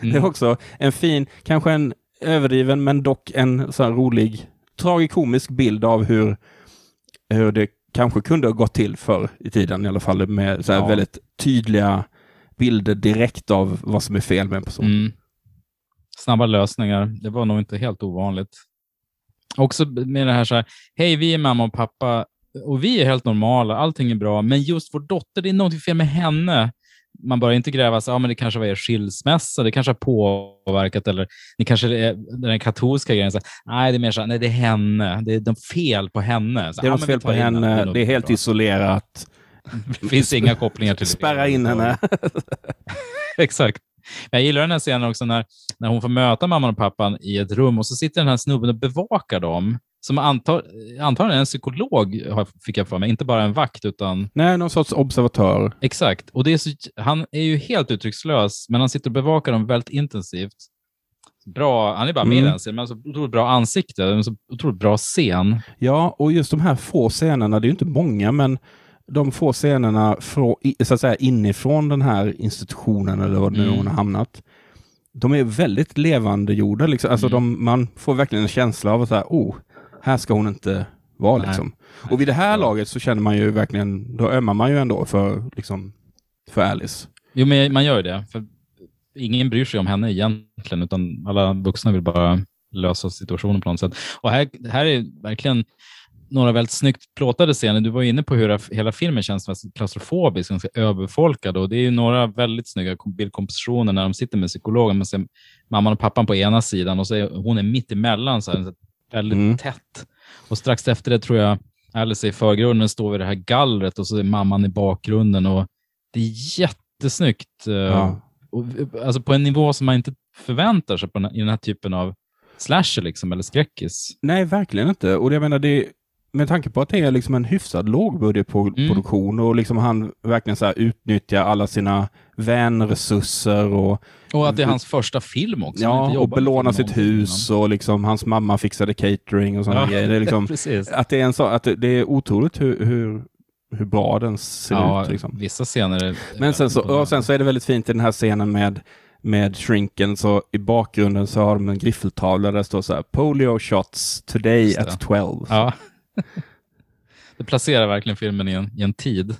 Det är också en fin, kanske en överdriven men dock en så rolig, tragikomisk bild av hur, hur det kanske kunde ha gått till förr i tiden i alla fall med så ja. väldigt tydliga bilder direkt av vad som är fel med en person. Mm. Snabba lösningar, det var nog inte helt ovanligt. Också med det här så här, hej vi är mamma och pappa och vi är helt normala, allting är bra, men just vår dotter, det är något fel med henne. Man börjar inte gräva sig, ja men det kanske var er skilsmässa, det kanske har påverkat, eller ni kanske är den katolska grejen, så, nej det är mer så nej det är henne, det är de fel på henne. Så, det är något fel på henne, det är, det är helt bra. isolerat. Det finns inga kopplingar till Spärra det. in henne. Exakt. Jag gillar den här scenen också när, när hon får möta mamman och pappan i ett rum och så sitter den här snubben och bevakar dem. Som antar, antagligen en psykolog, fick jag för mig. Inte bara en vakt, utan... Nej, någon sorts observatör. Exakt. Och det är så, han är ju helt uttryckslös, men han sitter och bevakar dem väldigt intensivt. Bra, han är bara med mm. i den scenen, men så otroligt bra ansikte, så otroligt bra scen. Ja, och just de här få scenerna, det är ju inte många, men de få scenerna så att säga, inifrån den här institutionen eller vad nu mm. hon har hamnat, de är väldigt levande gjorda. Liksom. Alltså mm. de, man får verkligen en känsla av att så här, oh, här ska hon inte vara. Liksom. Och vid det här laget så känner man ju verkligen, då ömmar man ju ändå för, liksom, för Alice. Jo, men man gör ju det. För ingen bryr sig om henne egentligen, utan alla vuxna vill bara lösa situationen på något sätt. Och här, här är verkligen några väldigt snyggt plåtade scener. Du var inne på hur hela filmen känns klaustrofobisk, ganska överbefolkad och det är några väldigt snygga bildkompositioner när de sitter med psykologen. Man ser mamman och pappan på ena sidan och så är hon är mitt emellan, så här, väldigt mm. tätt. Och strax efter det tror jag Alice är i förgrunden, står vid det här gallret och så är mamman i bakgrunden och det är jättesnyggt. Eh, ja. Och, alltså på en nivå som man inte förväntar sig på den, i den här typen av slasher liksom, eller skräckis. Nej, verkligen inte. Och jag menar, det, med tanke på att det är liksom en hyfsad lågbudgetproduktion mm. och liksom han verkligen så utnyttjar alla sina vänresurser och... Och att det är hans första film också. Ja, och belåna sitt hus innan. och liksom hans mamma fixade catering och sådana ja, grejer. Det är liksom, att det är en så, att det, det är otroligt hur, hur, hur bra den ser ja, ut. Liksom. Vissa scener är... Men sen så, och sen så är det väldigt fint i den här scenen med med shrinken så i bakgrunden så har de en griffeltavla där det står så här polio shots today at 12. Ja det placerar verkligen filmen i en, i en tid.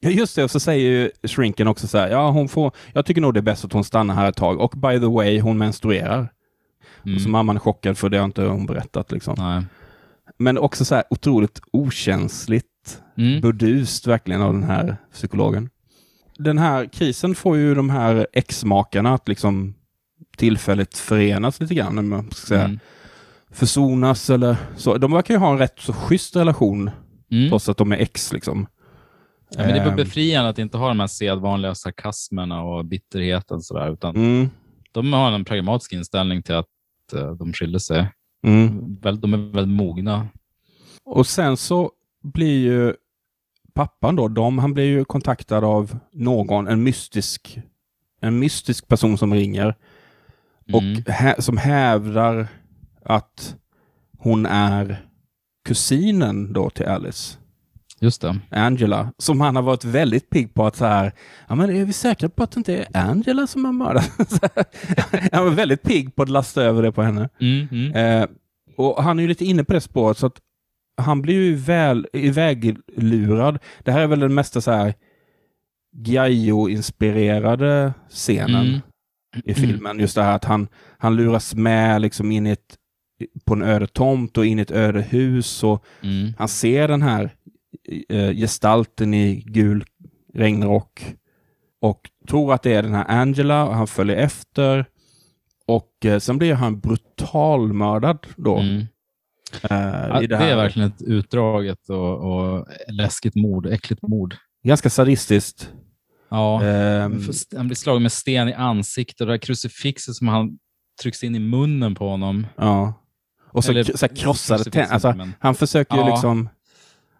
Ja, just det. Och så säger ju Shrinken också så här, ja, hon får, jag tycker nog det är bäst att hon stannar här ett tag. Och by the way, hon menstruerar. Mm. Och så mamman är chockad för det har inte hon berättat. Liksom. Nej. Men också så här otroligt okänsligt, mm. burdust verkligen av den här psykologen. Den här krisen får ju de här ex-makarna att liksom tillfälligt förenas lite grann. Man ska säga. Mm försonas eller så. De verkar ju ha en rätt så schysst relation, mm. trots att de är ex liksom. Ja, men det är ehm. befriande att inte ha de här sedvanliga sarkasmerna och bitterheten sådär, utan mm. de har en pragmatisk inställning till att uh, de skiljer sig. Mm. De är väldigt mogna. Och sen så blir ju pappan då, de, han blir ju kontaktad av någon, en mystisk, en mystisk person som ringer och mm. hä som hävdar att hon är kusinen då till Alice. Just det. Angela, som han har varit väldigt pigg på att så här, ja men är vi säkra på att det inte är Angela som har mördat? han var väldigt pigg på att lasta över det på henne. Mm, mm. Eh, och han är ju lite inne på det spåret, så att han blir ju väl iväglurad. Det här är väl den mesta så här Gaio-inspirerade scenen mm. i filmen. Just det här att han, han luras med liksom in i ett på en öde tomt och in i ett öde hus. Och mm. Han ser den här eh, gestalten i gul regnrock och tror att det är den här Angela och han följer efter. Och eh, sen blir han brutalmördad då. Mm. Uh, ja, det, det, är verkligen ett utdraget och, och läskigt mord, äckligt mord. Ganska sadistiskt. Ja, um, han blir slagen med sten i ansiktet och det här krucifixet som han trycks in i munnen på honom. Ja. Och så, Eller, så krossade tänder. Alltså, men... Han försöker ju ja. liksom...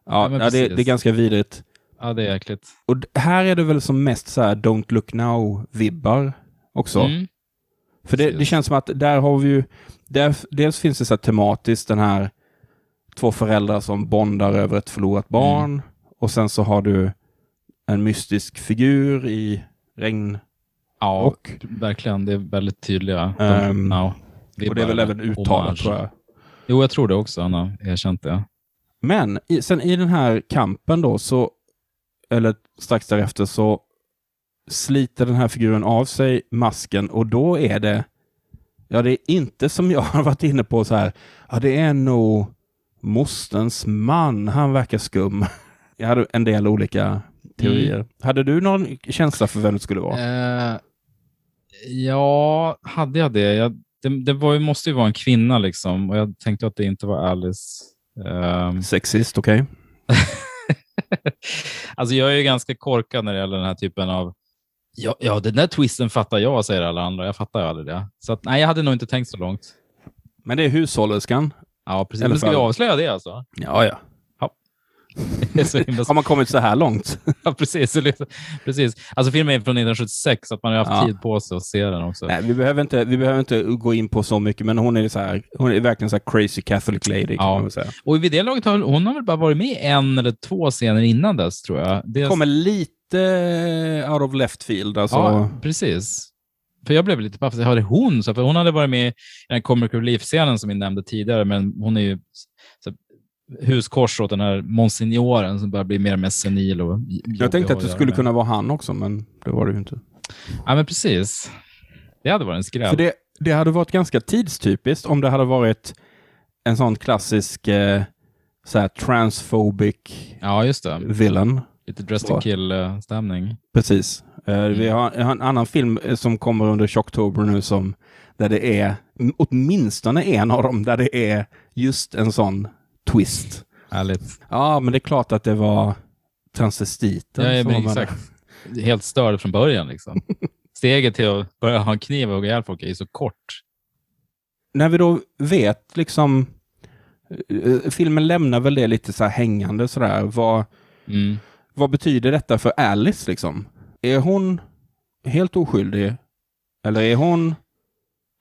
Ja, ja, ja det, det, är ganska vidrigt. Ja, det är äckligt. Och här är det väl som mest så här Don't look now-vibbar också. Mm. För det, det, känns som att där har vi ju... Där, dels finns det så här tematiskt den här två föräldrar som bondar över ett förlorat barn. Mm. Och sen så har du en mystisk figur i regn. Ja, och, verkligen. Det är väldigt tydliga. Um, no. det och det är väl även uttalat tror jag. Jo, jag tror det också. Han har erkänt det. Men i, sen i den här kampen då, så, eller strax därefter, så sliter den här figuren av sig masken och då är det, ja det är inte som jag har varit inne på så här, ja det är nog mosterns man, han verkar skum. Jag hade en del olika teorier. Mm. Hade du någon känsla för vem det skulle vara? Uh, ja, hade jag det? Jag, det, det var, måste ju vara en kvinna liksom och jag tänkte att det inte var Alice. Um... Sexist, okej. Okay. alltså jag är ju ganska korkad när det gäller den här typen av Ja, ja, den där twisten fattar jag, säger alla andra. Jag fattar ju aldrig det. Så att, nej, jag hade nog inte tänkt så långt. Men det är hushållerskan? Ja, precis. Men ska vi avslöja det alltså? Ja, ja. Har man kommit så här långt? ja, precis. precis. Alltså filmen är från 1976, så att man har haft ja. tid på sig att se den också. Nej, vi behöver, inte, vi behöver inte gå in på så mycket, men hon är, så här, hon är verkligen så crazy Catholic lady. Ja. Och vid det laget har hon har väl bara varit med en eller två scener innan dess, tror jag. Det kommer lite out of left field. Alltså. Ja, precis. För jag blev lite paff, hon? Så, för hon hade varit med i den Comic Relief-scenen som vi nämnde tidigare, men hon är ju huskors åt den här monsignoren som börjar bli mer och mer senil. Och jag tänkte att det skulle kunna vara han också, men det var det ju inte. Ja, men precis. Det hade varit en skräll. För det, det hade varit ganska tidstypiskt om det hade varit en sån klassisk eh, så här transphobic ja, just det. villain. Lite dress to kill-stämning. Precis. Uh, mm. Vi har en annan film som kommer under Shocktober nu som där det är åtminstone en av dem där det är just en sån twist. Härligt. Ja, men det är klart att det var transvestiten. Ja, men exakt. Helt störd från början liksom. Steget till att börja ha en kniv och hugga ihjäl folk är så kort. När vi då vet liksom, eh, filmen lämnar väl det lite så här hängande sådär. Vad, mm. vad betyder detta för Alice liksom? Är hon helt oskyldig? Eller är hon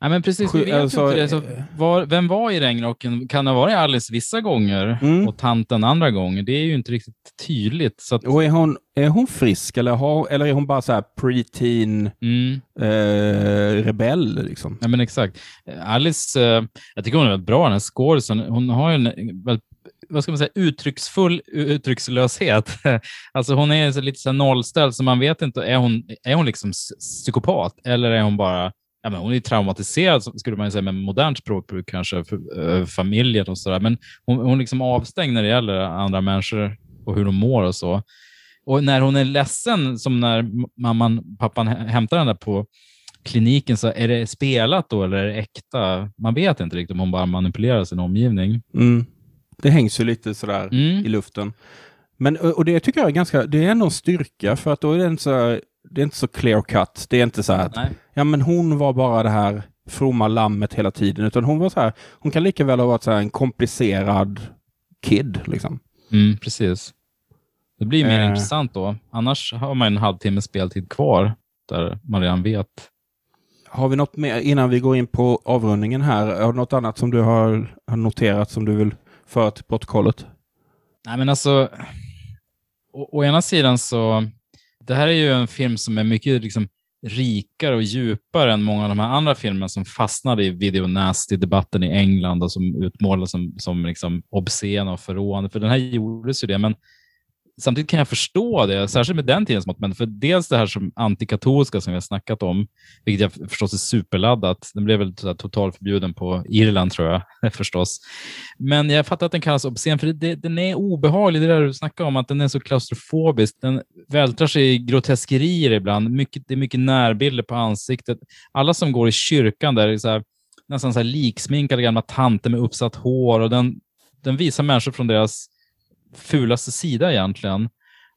Ja, men precis, vi vet alltså, inte det. Så var, vem var i regnrocken? Kan det ha varit Alice vissa gånger mm. och tanten andra gånger? Det är ju inte riktigt tydligt. Så att... Och är hon, är hon frisk eller, har, eller är hon bara så här preteen mm. eh, rebell? Liksom? Ja, men exakt. Alice, eh, jag tycker hon är väldigt bra, den här skådisen. Hon har ju en väldigt vad ska man säga, uttrycksfull uttryckslöshet. alltså hon är lite så nollställd, så man vet inte, är hon, är hon liksom psykopat eller är hon bara ja, men hon är traumatiserad, skulle man säga med modernt språkbruk kanske, för äh, familjen och sådär. Men hon, hon är liksom avstängd när det gäller andra människor och hur de mår och så. Och när hon är ledsen, som när mamman, pappan hämtar henne på kliniken, så är det spelat då eller är det äkta? Man vet inte riktigt om hon bara manipulerar sin omgivning. Mm. Det hängs ju lite sådär mm. i luften. Men, och det tycker jag är ganska, det är ändå en styrka för att då är det inte så, det är inte så clear cut. Det är inte så att Nej ja men hon var bara det här fromma lammet hela tiden, utan hon var så här, hon kan lika väl ha varit så här en komplicerad kid liksom. Mm, precis. Det blir mer eh. intressant då. Annars har man en halvtimme speltid kvar där man redan vet. Har vi något mer innan vi går in på avrundningen här? Har du något annat som du har, har noterat som du vill föra till protokollet? Nej, men alltså, å, å, ena sidan så, det här är ju en film som är mycket liksom rikare och djupare än många av de här andra filmerna som fastnade i video nasty-debatten i England och som utmålades som, som liksom obscena och förråande. För den här gjordes ju det, men samtidigt kan jag förstå det, särskilt med den tidens mått. Men för dels det här som antikatolska som vi har snackat om, vilket jag förstås är superladdat. Den blev väl totalförbjuden på Irland tror jag förstås. Men jag fattar att den kallas obscen, för det, den är obehaglig. Det där du snackar om, att den är så klaustrofobisk. Den vältrar sig i groteskerier ibland. Mycket, det är mycket närbilder på ansiktet. Alla som går i kyrkan där, så här, nästan så här liksminkade gamla tanter med uppsatt hår och den, den visar människor från deras fulaste sida egentligen.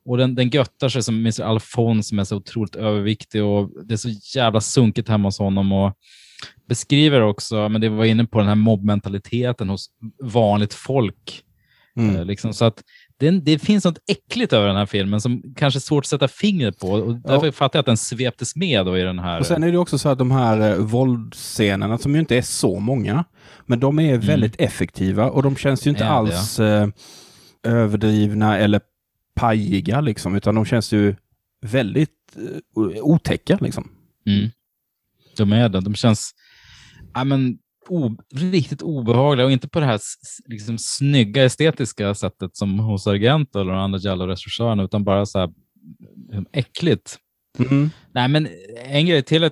Och den, den göttar sig som Mr. Alphonse som är så otroligt överviktig och det är så jävla sunkigt hemma hos honom. Och beskriver också, men det var inne på den här mobbmentaliteten hos vanligt folk. Mm. Eh, liksom, så att det, det, finns något äckligt över den här filmen som kanske är svårt att sätta fingret på. Och därför ja. fattar jag att den sveptes med då i den här. Och Sen är det också så att de här eh, våldscenerna, som ju inte är så många, men de är mm. väldigt effektiva och de känns ju inte ja, alls eh, överdrivna eller pajiga, liksom, utan de känns ju väldigt eh, otäcka. Liksom. Mm. De är det. De känns ja, men, o, riktigt obehagliga och inte på det här liksom, snygga estetiska sättet som hos Argento eller andra Giallo-regissörerna, utan bara så här mm, äckligt. Mm. Nej, men en grej till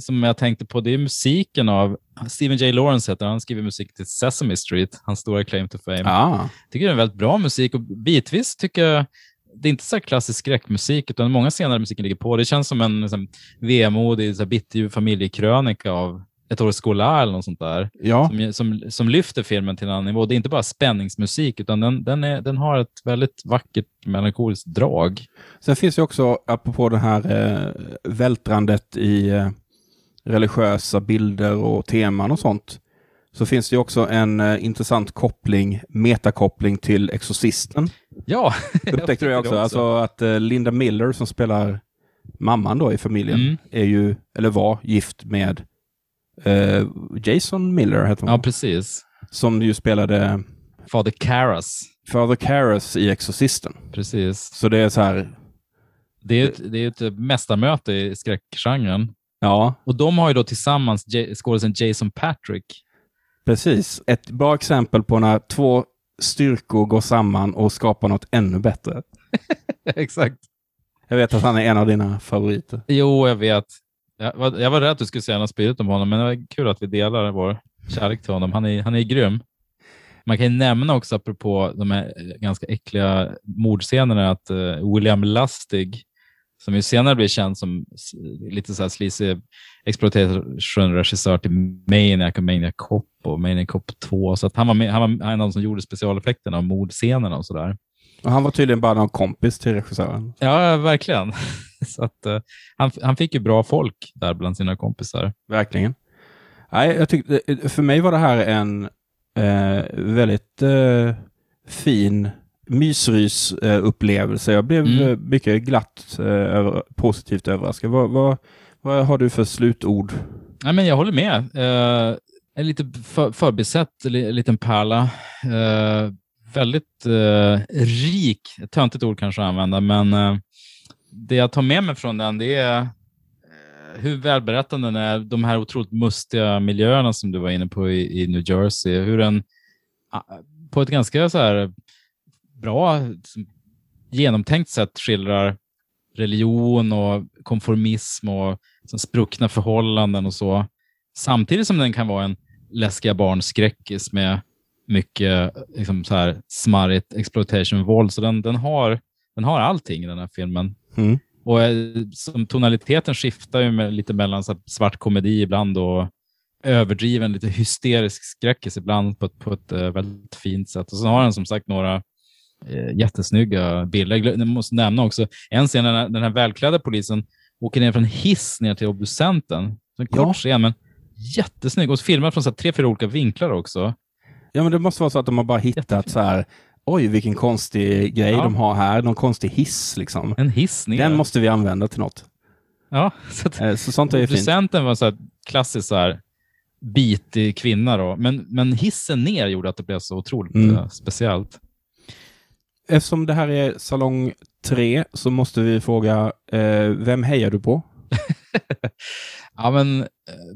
som jag tänkte på, det är musiken av Stephen J. Lawrence heter han, skriver musik till Sesame Street, hans stora claim to fame. Ah. Tycker det är väldigt bra musik och bitvis tycker jag det är inte så klassisk skräckmusik, utan många scener musiken ligger på. Det känns som en liksom, vemodig, bitterljuv familjekrönika av ett år skola eller något sånt där. Ja. Som, som, som, lyfter filmen till en annan nivå. Det är inte bara spänningsmusik, utan den, den, är, den har ett väldigt vackert melankoliskt drag. Sen finns det också, apropå det här eh, vältrandet i eh, religiösa bilder och teman och sånt, så finns det också en eh, intressant koppling, metakoppling till Exorcisten. Ja, upptäckte du det också? också. Alltså att eh, Linda Miller som spelar mamman då i familjen mm. är ju, eller var, gift med eh, Jason Miller, heter hon. Ja, precis. Som ju spelade Father Karras. Father Karras i Exorcisten. Precis. Så det är så här. Det är ett, det är ett mästarmöte i skräckgenren. Ja. Och de har ju då tillsammans skådisen Jason Patrick Precis. Ett bra exempel på när två styrkor går samman och skapar något ännu bättre. Exakt. Jag vet att han är en av dina favoriter. Jo, jag vet. Jag var, jag var rädd att du skulle säga något spydigt om honom, men det var kul att vi delar vår kärlek till honom. Han är, han är grym. Man kan ju nämna också, apropå de här eh, ganska äckliga mordscenerna, att uh, William Lustig, som ju senare blev känd som lite så här sleazy exploitation-regissör till Maniac och Maniac Cop och Maniac Cop 2. Så att han, var med, han var en av de som gjorde specialeffekterna och mordscenerna och sådär. Och han var tydligen bara någon kompis till regissören. Ja, verkligen. så att, uh, han, han fick ju bra folk där bland sina kompisar. Verkligen. Nej, jag tyckte, för mig var det här en eh, väldigt eh, fin mysrys-upplevelse. Jag blev mm. mycket glatt eh, över, positivt överraskad. Vad, vad, vad har du för slutord? Ja, men jag håller med. Eh, en lite för, förbisett liten pärla. Väldigt eh, rik, töntigt ord kanske att använda, men eh, det jag tar med mig från den det är eh, hur välberättande den är. De här otroligt mustiga miljöerna som du var inne på i, i New Jersey. Hur den ah, på ett ganska så här bra, genomtänkt sätt skildrar religion och konformism och liksom spruckna förhållanden och så. Samtidigt som den kan vara en läskiga barnskräckis med mycket liksom så här smarrigt exploitation-våld. Så den, den, har, den har allting i den här filmen. Mm. Och eh, som tonaliteten skiftar ju med, lite mellan så svart komedi ibland och överdriven, lite hysterisk skräckis ibland på ett, på ett uh, väldigt fint sätt. Och så har den som sagt några uh, jättesnygga bilder. Jag måste nämna också en scen när den här välklädda polisen åker ner från hiss ner till obducenten. En kort ja. scen, men jättesnygg. Och filmad från så här, tre, fyra olika vinklar också. Ja, men det måste vara så att de har bara hittat så här, oj vilken konstig grej ja. de har här, någon konstig hiss liksom. En hiss ner. Den måste vi använda till något. Ja, så, att, eh, så sånt är ju fint. Var så här klassisk så här, bitig kvinna då, men, men hissen ner gjorde att det blev så otroligt mm. uh, speciellt. Eftersom det här är salong tre så måste vi fråga, eh, vem hejar du på? ja, men eh,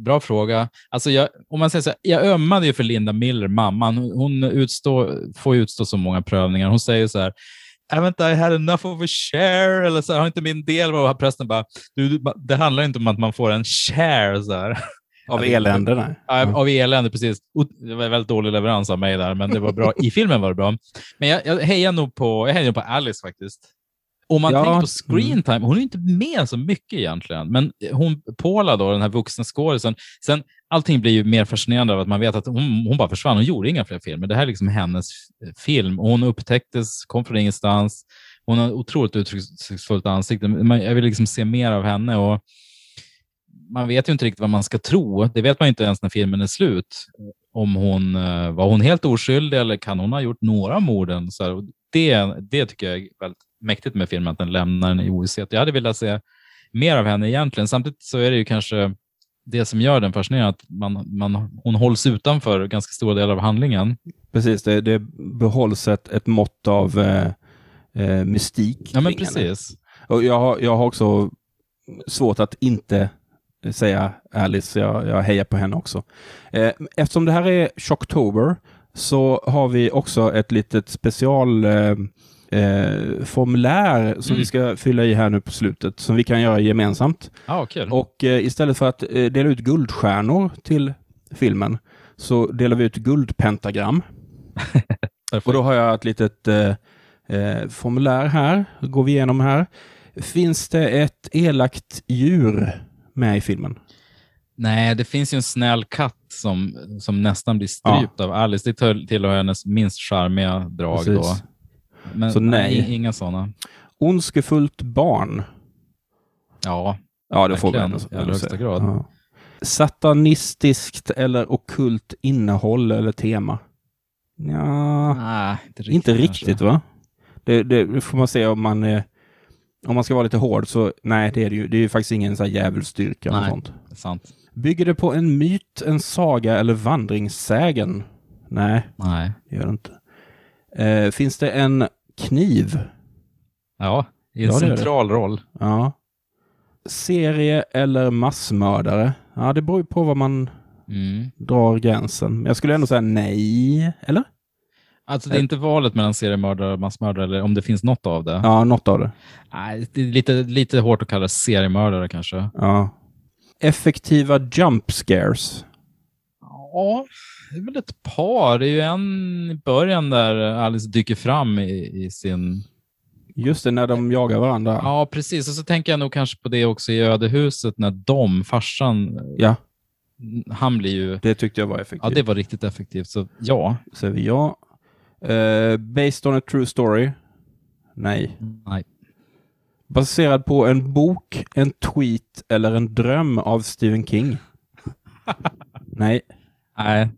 bra fråga. Alltså jag, om man säger så här, jag ömmade ju för Linda Miller, mamman. Hon utstå, får utstå så många prövningar. Hon säger så här, haven't I had enough of a share? Eller så här, har inte min del varit prästen bara, du, det handlar inte om att man får en share. Så här. Av elände? Nej. Ja, av elände, precis. Det var väldigt dålig leverans av mig där, men det var bra. I filmen var det bra. Men jag, jag hejar nog på, jag hejar nog på Alice faktiskt. Om man ja. tänker på screen time, hon är inte med så mycket egentligen, men hon, Paula, då, den här vuxna skådisen, sen allting blir ju mer fascinerande av att man vet att hon, hon bara försvann. Hon gjorde inga fler filmer. Det här är liksom hennes film. Hon upptäcktes, kom från ingenstans. Hon har otroligt uttrycksfullt ansikte. Jag vill liksom se mer av henne. och man vet ju inte riktigt vad man ska tro. Det vet man inte ens när filmen är slut. Om hon eh, var hon helt oskyldig eller kan hon ha gjort några morden? Så det, det tycker jag är väldigt mäktigt med filmen, att den lämnar en i ovisshet. Jag hade velat se mer av henne egentligen. Samtidigt så är det ju kanske det som gör den fascinerande, att man, man, hon hålls utanför ganska stora delar av handlingen. Precis, det, det behålls ett, ett mått av eh, eh, mystik. Ja, men precis. Och jag, har, jag har också svårt att inte säga Alice, jag, jag hejar på henne också. Eh, eftersom det här är Shocktober så har vi också ett litet special eh, formulär som mm. vi ska fylla i här nu på slutet, som vi kan göra gemensamt. Ah, okay. Och eh, istället för att eh, dela ut guldstjärnor till filmen så delar vi ut guldpentagram. och då har jag ett litet eh, eh, formulär här, går vi igenom här. Finns det ett elakt djur med i filmen? Nej, det finns ju en snäll katt som, som nästan blir strypt ja. av Alice. Det tillhör hennes minst charmiga drag. Då. Men Så nej. nej inga sådana. Ondskefullt barn. Ja, ja det får vi ändå, högsta grad. Ja. Satanistiskt eller okult innehåll eller tema? Ja, nej, inte riktigt, inte riktigt va? Det, det, får man se om man är om man ska vara lite hård så nej, det är det ju. Det är ju faktiskt ingen så här djävulsstyrka nej, sånt. Sant. Bygger det på en myt, en saga eller vandringssägen? Nej, nej. det gör det inte. Eh, finns det en kniv? Ja, i en ja, central roll. Ja. Serie eller massmördare? Ja, det beror ju på vad man mm. drar gränsen. Men jag skulle ändå säga nej, eller? Alltså det är inte valet mellan seriemördare och massmördare, eller om det finns något av det? Ja, något av det. Nej, det är lite, lite hårt att kalla det seriemördare kanske. Ja. Effektiva jump scares? Ja, det är väl ett par. Det är ju en i början där Alice dyker fram i, i sin... Just det, när de jagar varandra. Ja, precis. Och så tänker jag nog kanske på det också i ödehuset när de, farsan, ja. han blir ju... Det tyckte jag var effektivt. Ja, det var riktigt effektivt. Så ja. Säger vi ja. Uh, based on a true story? Nej. Nej. Baserad på en bok, en tweet eller en dröm av Stephen King? Nej. Nej.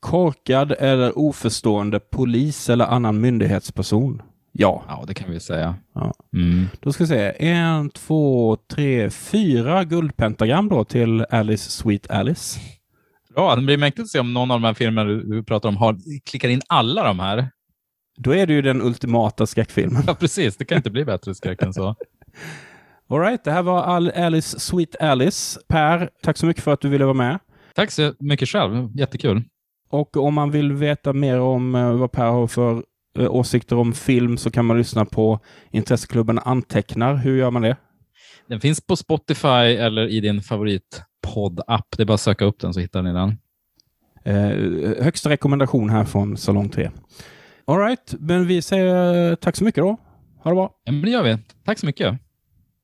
Korkad eller oförstående polis eller annan myndighetsperson? Ja. Ja, det kan vi säga. Ja. Mm. Då ska vi se. En, två, tre, fyra guldpentagram då till Alice Sweet Alice. Bra, det blir mäktigt att se om någon av de här filmerna du pratar om har, klickar in alla de här. Då är det ju den ultimata skräckfilmen. Ja, precis. Det kan inte bli bättre skräck än så. All right, det här var Alice Sweet Alice. Per, tack så mycket för att du ville vara med. Tack så mycket själv. Jättekul. Och om man vill veta mer om eh, vad Per har för eh, åsikter om film så kan man lyssna på Intresseklubben Antecknar. Hur gör man det? Den finns på Spotify eller i din favoritpodd-app. Det är bara att söka upp den så hittar ni den. Eh, högsta rekommendation här från Salong 3. All right, men vi säger tack så mycket då. Ha det bra. Ja, men det gör vi. Tack så mycket.